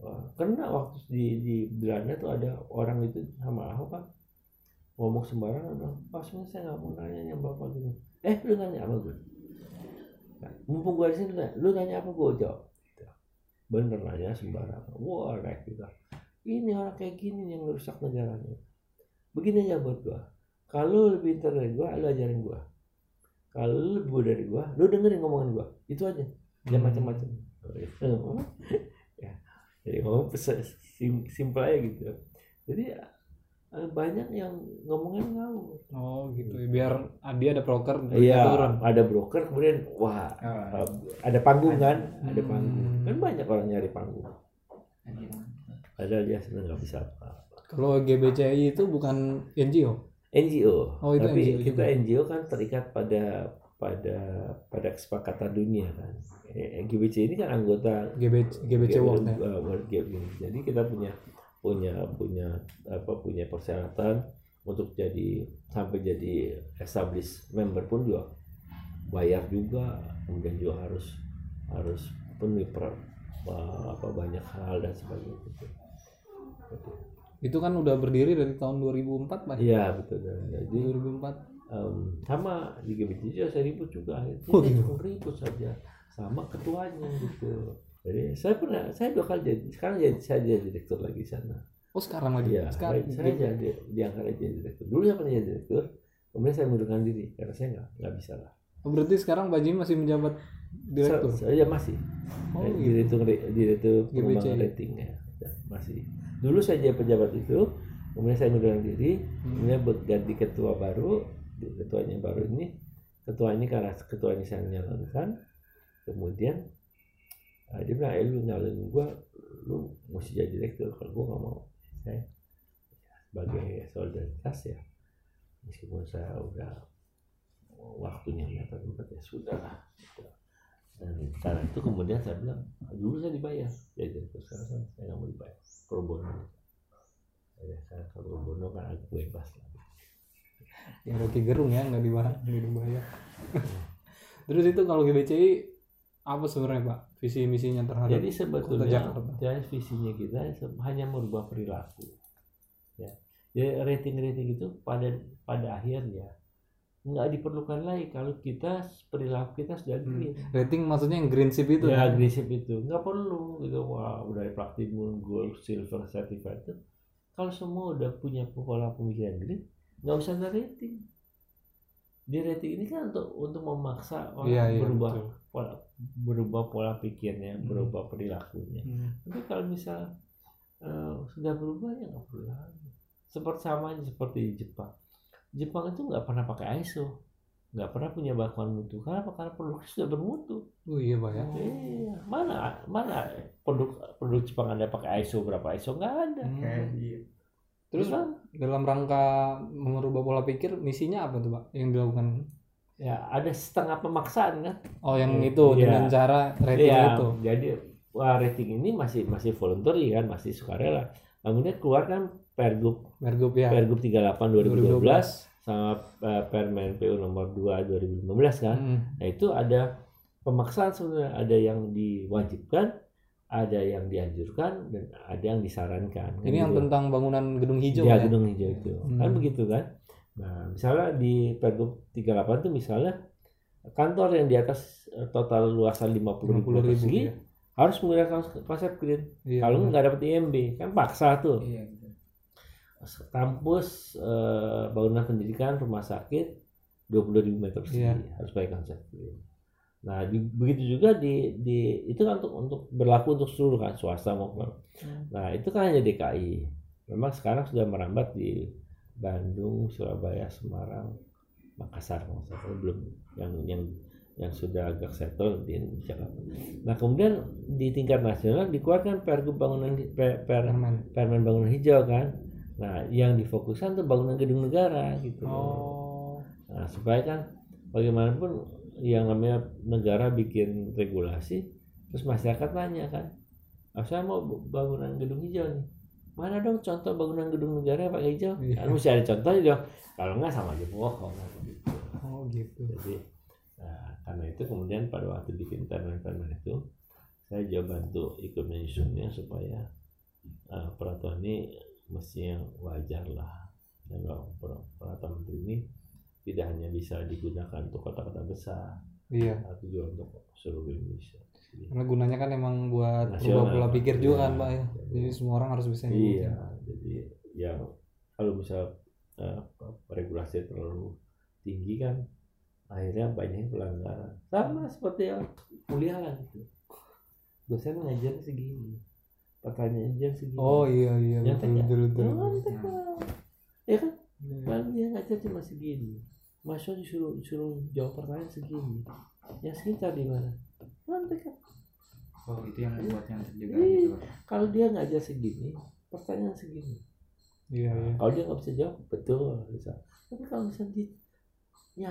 Wah, karena waktu di di Belanda tuh ada orang itu sama Ahok kan ngomong sembarangan sebenarnya saya nggak mau nanya yang bapak gini. Eh lu nanya apa gue? Mumpung gue di sini lu nanya apa gue jawab. Gitu. Bener nanya sembarangan. Wah naik juga. Ini orang kayak gini yang merusak negaranya. Begini aja buat gue. Kalau lebih pintar dari gue, lu ajarin gue. Kalau lu lebih bodoh dari gue, lu dengerin ngomongan gue. Itu aja. Jangan Hmm. macam-macam. [LAUGHS] ya. Jadi ngomong pes- sim, simpel aja gitu. Jadi banyak yang ngomongnya ngawur. Oh gitu. ya. Biar dia ada broker Iya, turun. ada broker kemudian wah Oh, eh, ada panggung kan, ada panggung. Hmm. Kan banyak orang nyari panggung. anjir. Padahal dia sebenarnya nggak bisa apa-apa. Kalau GBCI itu bukan NGO. NGO, Oh, itu tapi NGO kita juga. NGO kan terikat pada pada pada kesepakatan dunia kan. Eh, GBC ini kan anggota GB, GBC World ya. World. Jadi kita punya punya punya apa punya persyaratan untuk jadi sampai jadi established member pun juga bayar juga kemudian juga harus harus penuhi per, apa banyak hal dan sebagainya gitu. Gitu. Itu kan udah berdiri dari tahun 2004 Pak. Iya betul. Jadi 2004. em, sama di juga saya ribut juga akhirnya Oh, gitu. ribut saja sama ketuanya gitu. Jadi saya pernah saya dua kali jadi sekarang jadi saya jadi direktur lagi sana. Oh sekarang lagi. Iya, sekarang. saya, saya jadi diangkat jadi direktur. Dulu saya pernah jadi direktur, kemudian saya mundurkan diri karena saya nggak nggak bisa lah. Oh, berarti sekarang Pak Jimmy masih menjabat direktur. Saya, saya masih Oh, gitu. direktur direktur pengembangan rating ya, Ya, masih. Dulu saya jadi pejabat itu, kemudian saya mundurkan diri, Hmm. kemudian ganti ketua baru, ketuanya baru ini, ketua ini karena ketua ini saya menyalonkan, kemudian eh, dia bilang, eh lu nyalonin gua, lu mesti jadi direktur, kalau gua nggak mau, saya sebagai solidaritas ya, meskipun saya udah waktunya nyata tempat ya sudah lah. Dan karena itu kemudian saya bilang, dulu saya dibayar, jadi direktur sekarang saya- saya nggak mau dibayar, pro bono. Ya, saya pro bono kan agak bebas lah. Yang Rocky Gerung ya nggak dibayar, nggak dibayar. Terus itu kalau GBCI apa sebenarnya pak visi misinya terhadap Jadi sebetulnya ya, visinya kita hanya merubah perilaku. Ya. Jadi rating-rating itu pada pada akhirnya nggak diperlukan lagi kalau kita perilaku kita sudah Hmm. green. rating maksudnya yang green ship itu ya kan? agresif itu nggak perlu gitu wah udah platinum gold silver certified itu kalau semua udah punya pola pemikiran green nggak usah ada rating di rating ini kan untuk untuk memaksa orang iya berubah betul. pola berubah pola pikirnya Hmm. berubah perilakunya Hmm. tapi kalau misal eh, sudah berubah ya nggak perlu lagi seperti sama aja seperti di Jepang Jepang itu nggak pernah pakai ISO nggak pernah punya bakuan mutu karena apa? karena produk sudah bermutu oh iya pak ya Iya, mana mana produk produk Jepang ada pakai ISO berapa ISO nggak ada. Hmm. iya. terus Jepang, dalam rangka merubah pola pikir misinya apa tuh pak yang dilakukan ya ada setengah pemaksaan kan. oh yang Iya. itu Iya. dengan cara rating Iya, itu jadi wah rating ini masih masih voluntary kan, masih sukarela. Kemudian keluar kan Pergub Pergub ya Pergub 38 2012 2012 sama eh, Permen PU nomor 2 2015 kan. Hmm. Nah, itu ada pemaksaan sebenarnya, ada yang diwajibkan, ada yang dianjurkan dan ada yang disarankan. Kan ini yang gitu. tentang bangunan gedung hijau ya ya gedung hijau itu kan Hmm. begitu kan nah misalnya di Pergub 38 itu misalnya kantor yang di atas eh, total luasan 50 ribu 50 ribu persegi ya. harus menggunakan konsep green Iya, kalau nggak dapat IMB kan paksa tuh Iya gitu. kampus eh, bangunan pendidikan rumah sakit 20 ribu meter persegi Iya. harus pakai konsep green nah di- begitu juga di, di itu kan untuk untuk berlaku untuk seluruh kan swasta maupun Hmm. Nah, itu kan hanya DKI. Memang sekarang sudah merambat di Bandung, Surabaya, Semarang, Makassar, salah. belum yang yang yang sudah agak settle di Jakarta. Nah, kemudian di tingkat nasional dikeluarkan Pergub bangunan per, per, Permen. Permen bangunan hijau kan. Nah, yang difokuskan tuh bangunan gedung negara gitu. oh Nah, supaya kan bagaimanapun yang namanya negara bikin regulasi, terus masyarakat tanya kan, "Ah, saya mau bangunan gedung hijau nih. Mana dong contoh bangunan gedung negara yang pakai hijau? Iya. Kan mesti ada contohnya dong. Kalau nggak sama aja bohong. Oh gitu Jadi, nah, karena itu kemudian pada waktu bikin permen-permen itu, saya juga bantu ikut menyusunnya supaya uh, peraturan ini mestinya wajar lah. Dan peraturan menteri ini tidak hanya bisa digunakan untuk kota-kota besar, iya tapi juga untuk seluruh Indonesia. Karena gunanya kan emang buat Nasional, berubah pola pikir juga Iya. kan pak ya jadi semua orang harus bisa iya, ngikutin. jadi yang kalau misal uh, regulasi terlalu tinggi kan, akhirnya banyak pelanggaran. Sama seperti yang kuliah lah gitu. Dosen ngajar segini, pertanyaan ujian segini. oh iya iya betul ya? betul betul. Ya kan? Iya. Kan dia ngajar cuma segini. Mahasiswa disuruh disuruh jawab pertanyaan segini. Yang sekitar di mana? Nyontek kan? Oh itu yang membuat yang terjaga Iya. gitu. Kalau dia ngajar segini, pertanyaan segini. iya iya Kalau dia nggak bisa jawab, betul bisa. Tapi kalau misalnya dia ya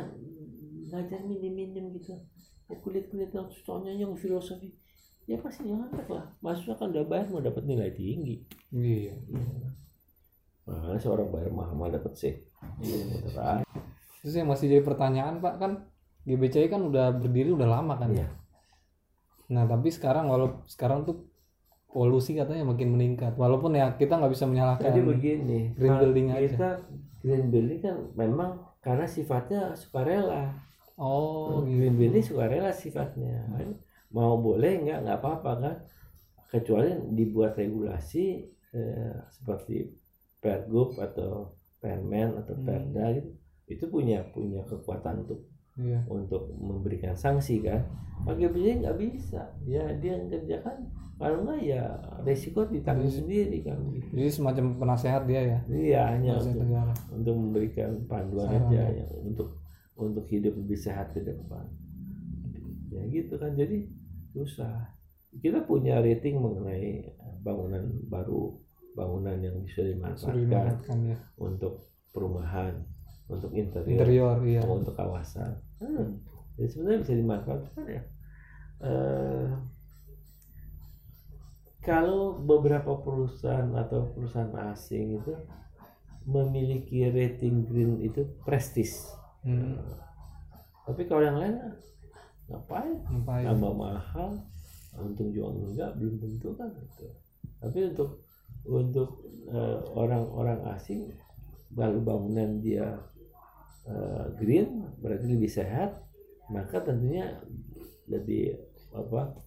ngajar minim-minim gitu, ya kulit-kulit yang soalnya yang filosofi, ya pasti nyontek lah. Mahasiswa kan udah bayar mau dapat nilai tinggi. iya Nah, seorang bayar mahal dapat C. Iya, terus yang masih jadi pertanyaan pak kan GBCI kan udah berdiri udah lama kan Iya. Nah tapi sekarang walau sekarang tuh polusi katanya makin meningkat walaupun ya kita nggak bisa menyalahkan Jadi begini, green building aja. kita green building kan memang karena sifatnya sukarela. oh gitu green building sukarela sifatnya. Mau boleh nggak nggak apa-apa kan. Kecuali dibuat regulasi eh, seperti pergub atau permen atau Hmm. perda gitu. Itu punya punya kekuatan untuk iya untuk memberikan sanksi kan. Pakai building nggak bisa. Ya dia yang kerjakan kalau nggak ya resiko ditanggung Jadi- sendiri kan. gitu. jadi semacam penasehat dia ya Iya hanya untuk negara untuk memberikan panduan Saran, aja ya. ya, untuk untuk hidup lebih sehat ke depan ya gitu kan jadi susah kita punya rating mengenai bangunan baru bangunan yang bisa dimanfaatkan dimanfaatkan ya untuk perumahan untuk interior, interior iya atau untuk kawasan hmm. jadi sebenarnya bisa dimanfaatkan ya Eh, kalau beberapa perusahaan atau perusahaan asing itu memiliki rating green itu prestis Hmm. tapi kalau yang lain ngapain Ngapain? tambah mahal untung juga enggak belum tentu kan gitu. tapi untuk untuk eh, orang-orang asing kalau bangunan dia eh, green berarti lebih sehat maka tentunya lebih apa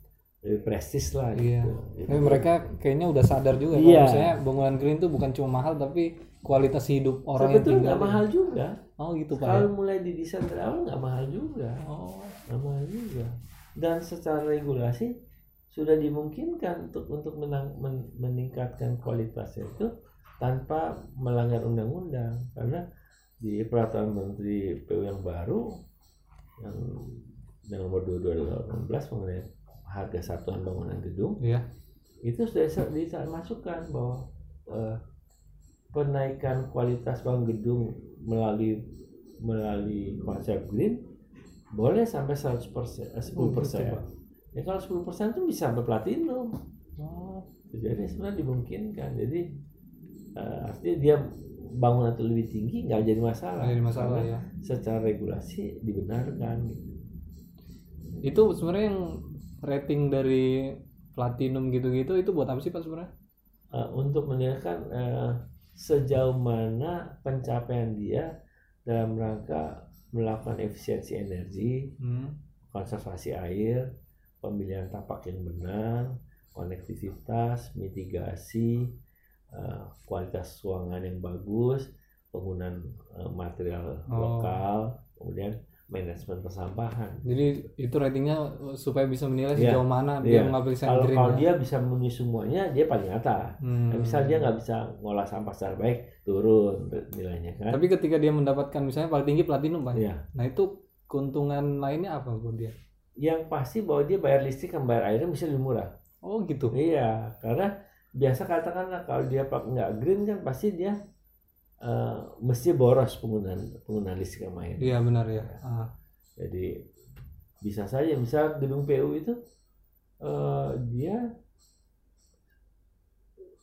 lebih prestis lah Iya. gitu. Tapi mereka kayaknya udah sadar juga Iya. kalau misalnya bangunan green itu bukan cuma mahal tapi kualitas hidup orang yang sebetulnya tinggal. nggak mahal juga Oh gitu pak. kalau ya? mulai didesain dari awal nggak mahal juga Oh. nggak mahal juga dan secara regulasi sudah dimungkinkan untuk untuk menang- men- meningkatkan kualitasnya itu tanpa melanggar undang-undang karena di peraturan menteri PU yang baru yang yang nomor 22 2018 mengenai harga satuan bangunan gedung Iya. itu sudah bisa dimasukkan bahwa eh, penaikan kualitas bangun gedung melalui melalui konsep green boleh sampai 100 persen, 10 persen. gitu, Pak. ya kalau 10 persen itu bisa sampai platinum. Oh. Jadi sebenarnya dimungkinkan. Jadi eh, artinya dia bangunan itu lebih tinggi nggak jadi masalah. Jadi masalah Karena ya. Secara regulasi dibenarkan. gitu. Itu sebenarnya yang rating dari platinum gitu-gitu itu buat apa sih pak sebenarnya? Eh, untuk menilaikan eh, sejauh mana pencapaian dia dalam rangka melakukan efisiensi energi, Hmm. konservasi air, pemilihan tapak yang benar, konektivitas, mitigasi, eh, kualitas ruangan yang bagus, penggunaan eh, material Oh. lokal, kemudian manajemen persampahan. Jadi itu ratingnya supaya bisa menilai Iya. sejauh mana dia Iya. mengambil Kalau kalau dia bisa memenuhi semuanya, dia paling atas. Hmm. Nah, misal dia nggak bisa ngolah sampah secara baik, turun nilainya kan? Tapi ketika dia mendapatkan misalnya paling tinggi platinum pak. Iya. Nah itu keuntungan lainnya apa buat dia? Yang pasti bahwa dia bayar listrik dan bayar airnya bisa lebih murah. Oh gitu. Iya, karena biasa katakanlah kalau dia pak nggak green kan pasti dia eh, mesti boros penggunaan penggunaan listrik sama air. Iya benar ya. Ah. Jadi bisa saja misal gedung PU itu eh, dia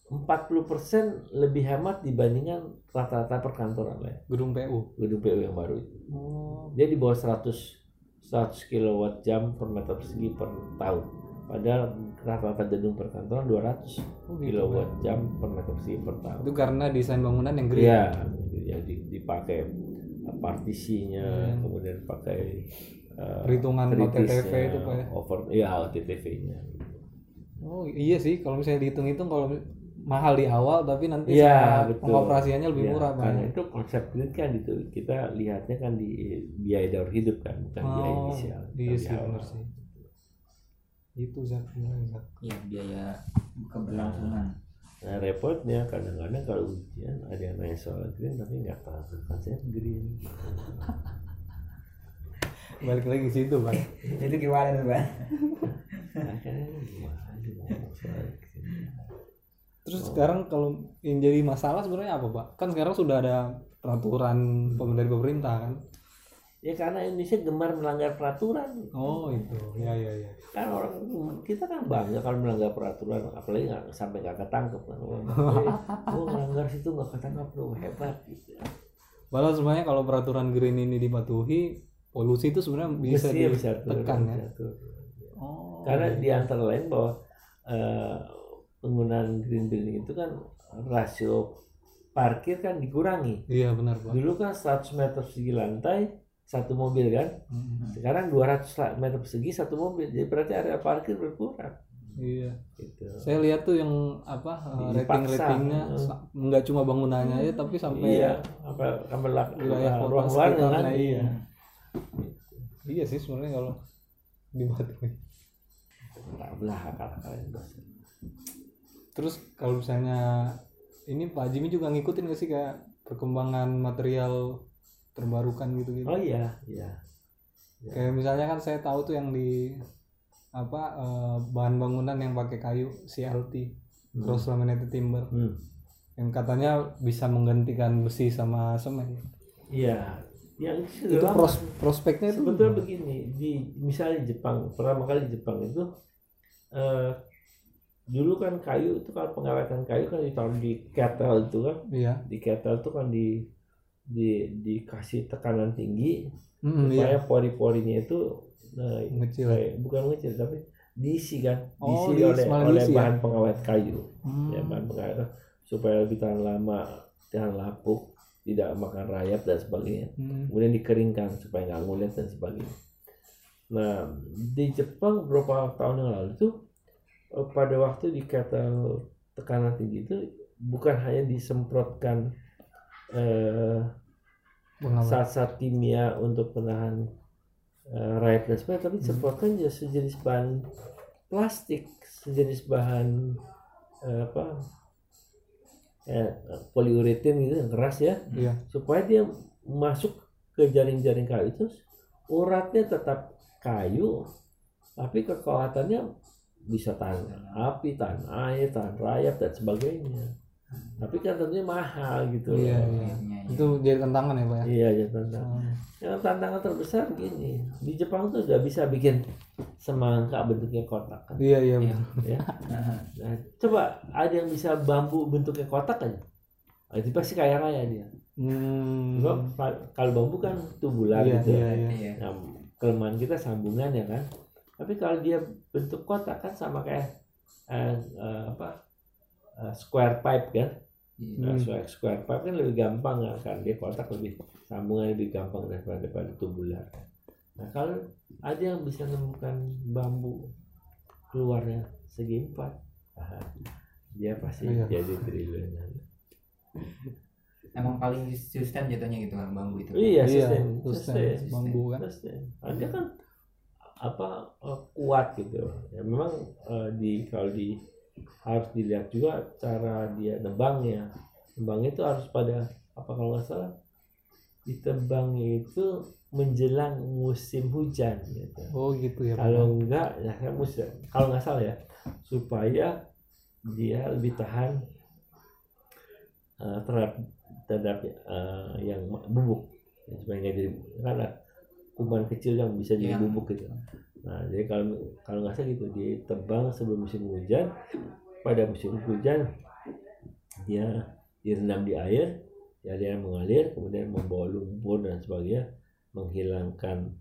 40% lebih hemat dibandingkan rata-rata perkantoran lah ya. Gedung PU. gedung PU yang baru itu. Oh. Dia di bawah 100 100 kilowatt jam per meter persegi per tahun. Padahal rata-rata gedung perkantoran 200 Oh, gitu, kilowatt jam per meter persegi per tahun. Itu karena desain bangunan yang green. Iya, jadi dipakai partisinya, Hmm. kemudian pakai eh, Perhitungan OTTV itu, Pak, ya? Over, iya OTTV-nya. Oh iya sih kalau misalnya dihitung-hitung kalau mahal di awal tapi nanti betul. pengoperasiannya lebih Iya, murah Pak. Karena itu konsep green kan itu kita lihatnya kan di biaya daur hidup kan, bukan biaya Oh, inisial. iya sih awal. benar sih. Itu Zak, benar, Zak. ya biaya keberlangsungan Nah repotnya kadang-kadang kalau ujian ada yang nanya soal green tapi nggak tahu konsep green. [LAUGHS] Balik lagi ke situ Pak. itu gimana tuh green? Terus sekarang kalau yang jadi masalah sebenarnya apa Pak? Kan sekarang sudah ada peraturan dari pemerintah kan. Ya karena Indonesia gemar melanggar peraturan. Oh itu, ya ya ya. Kan orang kita kan bangga kalau melanggar peraturan, apalagi nggak sampai nggak ketangkep kan. Wah, oh, [LAUGHS] melanggar situ nggak ketangkep loh hebat gitu. Padahal sebenarnya kalau peraturan green ini dipatuhi, polusi itu sebenarnya bisa turun, ditekan ya. bisa turun. Oh. Karena di antara lain bahwa eh, penggunaan green building itu kan rasio parkir kan dikurangi. Iya benar Pak. Dulu kan 100 meter persegi lantai satu mobil kan. Mm-mm. Sekarang 200 meter persegi satu mobil. Jadi berarti area parkir berkurang. Iya. Gitu. Saya lihat tuh yang apa Dipaksa. rating-ratingnya Hmm. sa- nggak cuma bangunannya aja tapi sampai Iya, apa sampai wilayah ruang sekitarnya, kan? iya. Iya sih sebenarnya kalau yang dosa. Terus kalau misalnya ini Pak Jimmy juga ngikutin gak sih kayak perkembangan material terbarukan gitu-gitu? Oh iya, iya. Kayak misalnya kan saya tahu tuh yang di apa eh, bahan bangunan yang pakai kayu CLT Hmm. cross laminated timber Hmm. yang katanya bisa menggantikan besi sama semen. Iya. Yang Itu pros- prospeknya itu sebetulnya begini di misalnya Jepang pertama kali di Jepang itu eh, dulu kan kayu itu kalau pengawetan kayu kan ditaruh di kettle itu kan Iya. di kettle itu kan di di dikasih tekanan tinggi Mm, supaya iya. pori-porinya itu eh, Mengecil. kayak- bukan mengecil tapi diisi kan Oh, diisi diisi, oleh malah oleh diisi ya? bahan pengawet kayu Hmm. ya bahan pengawet supaya lebih tahan lama tahan lapuk tidak makan rayap dan sebagainya Hmm. kemudian dikeringkan supaya nggak ngulet dan sebagainya nah di Jepang beberapa tahun yang lalu tuh eh, pada waktu di kettle tekanan tinggi itu bukan hanya disemprotkan eh, Pengawet. zat-zat kimia untuk penahan eh, rayap dan sebagainya tapi disemprotkan juga sejenis bahan plastik sejenis bahan eh, apa eh, poliuretin gitu yang keras ya Iya. supaya dia masuk ke jaring-jaring kayu itu uratnya tetap kayu tapi kekuatannya bisa tahan api, tahan air, tahan rayap dan sebagainya. Tapi kan tentunya mahal gitu. Iya, loh. iya. Iya, iya. Itu jadi tantangan ya, Pak ya. Iya, ya tantangan. Hmm. Yang tantangan terbesar begini, di Jepang tuh udah bisa bikin semangka bentuknya kotak kan. Iya, iya, Iya. ya. [LAUGHS] Nah, coba ada yang bisa bambu bentuknya kotak aja. Ah, itu pasti kaya raya dia. Hmm. Kalau bambu kan tubular Iya, gitu. iya, iya. Iya. Nah, kelemahan kita sambungan ya kan. Tapi kalau dia bentuk kotak kan sama kayak eh, eh, apa eh, square pipe kan. Nah, Hmm. square, square pipe kan lebih gampang ya, kan dia kotak lebih sambungan lebih gampang daripada daripada tubular. Nah kalau ada yang bisa menemukan bambu keluarnya segi empat, ah, dia pasti Iya. jadi triliunan. Emang paling sustain jatuhnya gitu kan bambu itu. Iya, Iya, sustain, sustain. sustain, Bambu kan. sustain. Nah, dia kan apa eh, kuat gitu. Ya memang eh, di kalau di harus dilihat juga cara dia nebangnya. Nebangnya itu harus pada apa kalau nggak salah ditebangnya itu menjelang musim hujan gitu. Oh, gitu ya. Kalau enggak ya kan musim kalau nggak salah ya supaya dia lebih tahan eh, terhadap terhadap eh, yang bubuk Ya, supaya nggak jadi ada kuman kecil yang bisa jadi Iya. bubuk gitu. Nah jadi kalau kalau nggak salah gitu ditebang sebelum musim hujan pada musim hujan dia direndam di air ya dia mengalir kemudian membawa lumpur dan sebagainya menghilangkan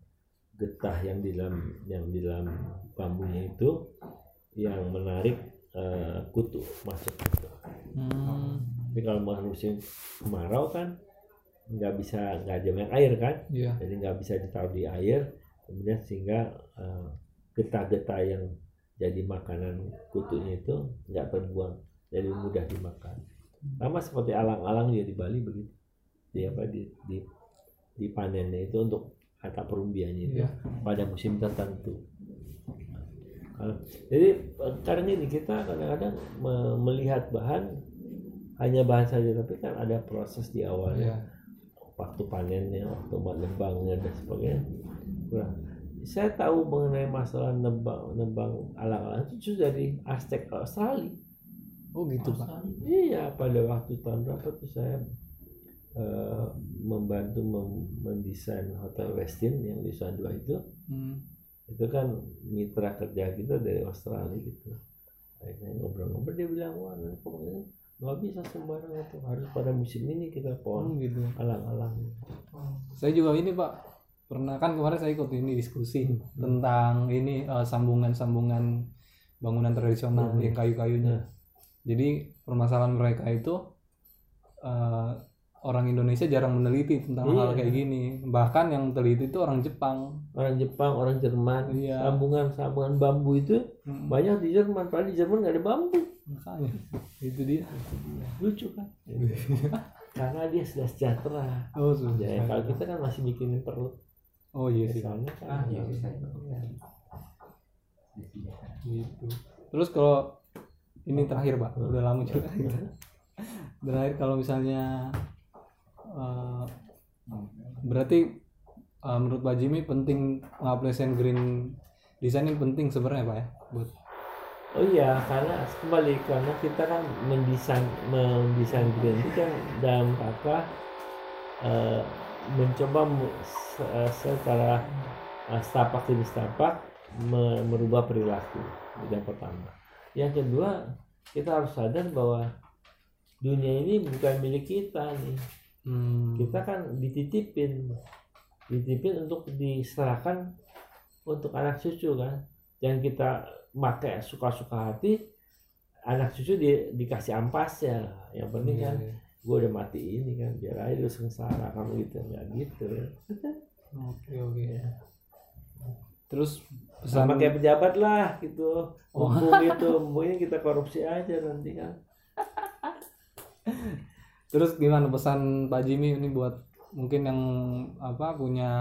getah yang di dalam yang di dalam bambunya itu yang menarik eh, kutu masuk. Hmm. Tapi kalau musim kemarau kan nggak bisa nggak ada air kan, Iya. jadi nggak bisa ditaruh di air, kemudian sehingga eh, getah-getah yang jadi makanan kutunya itu nggak terbuang, jadi mudah dimakan. Sama seperti alang-alang dia di Bali begitu, di apa di di dipanennya itu untuk kata perumbiannya itu Iya. pada musim tertentu. Jadi eh, kadang ini kita kadang-kadang me- melihat bahan hanya bahan saja, tapi kan ada proses di awalnya, Iya. waktu panennya, waktu buat nebangnya dan sebagainya. Kurang. Saya tahu mengenai masalah nebang nebang alang-alang itu justru dari Aztec Australia. Oh, gitu, Pak. Iya, pada waktu tahun berapa tuh saya eh, membantu mem- mendesain Hotel Westin yang di Nusa Dua itu. Hmm. Itu kan mitra kerja kita dari Australia gitu. Akhirnya ngobrol-ngobrol dia bilang, wah pokoknya nggak bisa sembarangan tuh harus pada musim ini kita Oh, pohon gitu. alang-alang. Saya juga ini, Pak. Pernah kan kemarin saya ikut ini diskusi tentang ini eh, sambungan-sambungan bangunan tradisional Hmm. yang kayu-kayunya. Jadi permasalahan mereka itu eh, orang Indonesia jarang meneliti tentang Iya. hal kayak gini. Bahkan yang teliti itu orang Jepang. Orang Jepang, orang Jerman, Iya. sambungan-sambungan bambu itu Hmm, banyak di Jerman, padahal di Jerman nggak ada bambu. makanya itu dia. Lucu kan? Karena dia sudah sejahtera. Oh, susah. Ya, kalau kita kan masih mikirin perut. Oh iya sih. Kan Ah, iya, bisa. gitu terus kalau ini terakhir pak udah lama juga kita [LAUGHS] terakhir kalau misalnya eh, berarti eh, menurut Pak Jimmy penting ngaplasin green design ini penting sebenarnya pak ya buat Oh iya, karena kembali karena kita kan mendesain mendesain green itu kan dalam rangka eh, mencoba eh, secara eh, setapak demi setapak me- merubah perilaku yang pertama. Yang kedua kita harus sadar bahwa dunia ini bukan milik kita nih. hmm, Kita kan dititipin dititipin untuk diserahkan untuk anak cucu kan yang kita pakai suka-suka hati anak cucu di, dikasih ampas ya yang penting kan Iya, iya. Gue udah mati ini kan biar aja lu sengsara kamu gitu nggak gitu oke oke. Terus sama pesan kayak pejabat lah gitu. Oh. hukum gitu mungkin kita korupsi aja nanti kan. Terus gimana pesan Pak Jimmy ini buat mungkin yang apa punya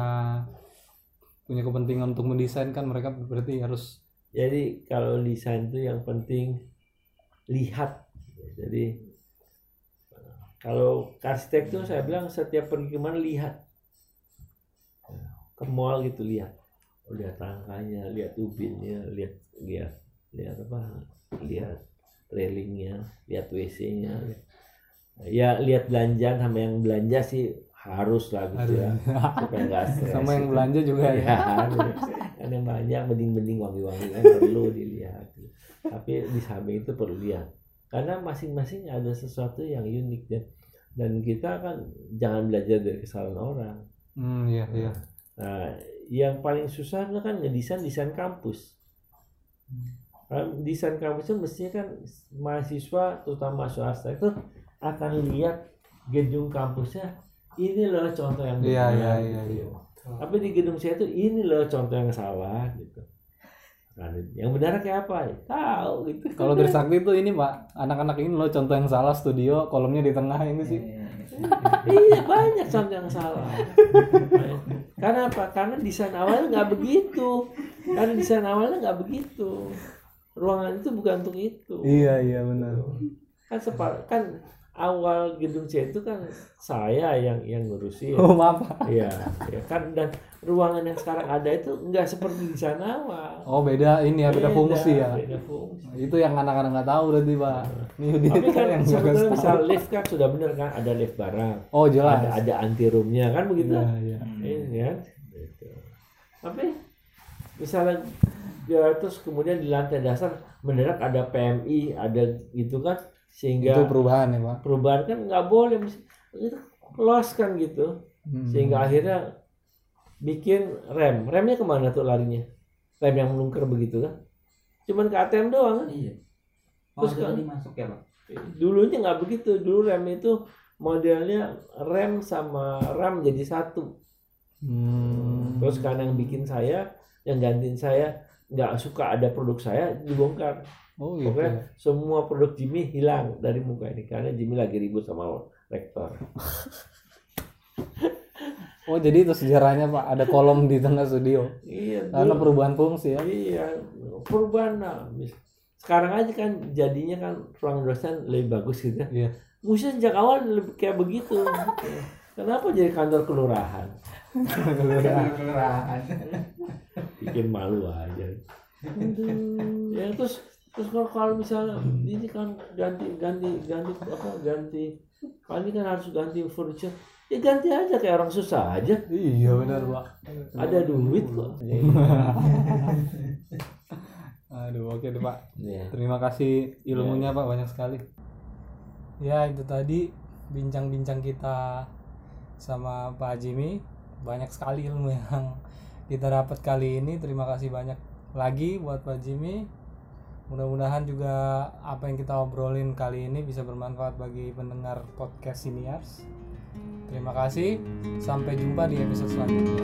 punya kepentingan untuk mendesain kan mereka berarti harus jadi kalau desain itu yang penting lihat. Jadi kalau arsitektur saya bilang setiap pergi ke mana lihat. Ke mall gitu lihat. Lihat rangkanya lihat ubinnya lihat lihat lihat apa? Lihat railingnya lihat WC-nya ya lihat belanjaan sama yang belanja sih harus lah gitu ya. Supaya nggak [LAUGHS] stres sama yang gitu. belanja juga ya. Ya kan? Yang banyak bening-bening wangi-wangi kan perlu dilihat. Tapi di samping itu perlu lihat karena masing-masing ada sesuatu yang unik dan dan kita kan jangan belajar dari kesalahan orang. Hmm iya iya. Nah yang paling susah itu kan ngedesain desain kampus. Kan desain kampus itu mestinya kan mahasiswa terutama swasta itu akan lihat gedung kampusnya ini loh contoh yang Iya, benar, iya, iya, gitu. iya. tapi di gedung saya itu ini loh contoh yang salah gitu. Nah, yang benar kayak apa? Ya? tahu gitu. Kalau Trisakti itu ini Pak. Anak-anak ini loh contoh yang salah studio kolomnya di tengah ini sih. [LAUGHS] Iya banyak contoh yang salah. Karena apa? Karena desain awalnya nggak begitu. Karena desain awalnya nggak begitu. Ruangan itu bukan untuk itu. Iya iya benar. Kan sepa, kan awal gedung C itu kan saya yang yang ngurusin oh maaf. Iya, ya kan dan ruangan yang sekarang ada itu nggak seperti di sana awal. oh beda ini ya beda fungsi ya Beda fungsi. itu yang anak-anak nggak tahu berarti Pak ini dia Tapi kan yang sebetulnya tahu. lift kan sudah benar kan ada lift barang, oh jelas ada ada anti roomnya kan begitu. iya iya Ini kan. Gitu. Tapi misalnya ya terus kemudian di lantai dasar mendadak ada PMI, ada gitu kan sehingga itu perubahan ya Pak. perubahan kan nggak boleh itu loss kan gitu. Hmm. sehingga akhirnya bikin rem. Remnya ke mana tuh larinya? Rem yang melungker begitu kan? Cuman ke ATM doang kan? Iya. Terus Terus kan- masuk ya, Pak. dulunya nggak begitu. Dulu rem itu modelnya rem sama ram jadi satu. Hmm. terus kan yang bikin saya yang gantiin saya nggak suka ada produk saya dibongkar oh gitu pokoknya semua produk Jimmy hilang dari muka ini karena Jimmy lagi ribut sama rektor [LAUGHS] oh jadi itu sejarahnya Pak ada kolom di tengah studio iya karena dulu- perubahan fungsi ya Iya, perubahan nah, sekarang aja kan jadinya kan ruang dosen lebih bagus gitu ya. Iya. Mestinya sejak awal lebih kayak begitu. Kenapa jadi kantor kelurahan? Kelurahan. Bikin malu aja. [LAUGHS] ya terus terus kalau, kalau misalnya ini kan ganti ganti ganti apa ganti kalau ini kan harus ganti furniture ya ganti aja kayak orang susah aja iya benar Pak ada duit kok [LAUGHS] aduh oke deh Pak ya. Terima kasih ilmunya Pak banyak sekali. Ya itu tadi bincang-bincang kita sama Pak Jimmy banyak sekali ilmu yang [LAUGHS] kita dapat kali ini. Terima kasih banyak lagi buat Pak Jimmy. Mudah-mudahan juga apa yang kita obrolin kali ini bisa bermanfaat bagi pendengar podcast Siniars. Terima kasih. Sampai jumpa di episode selanjutnya.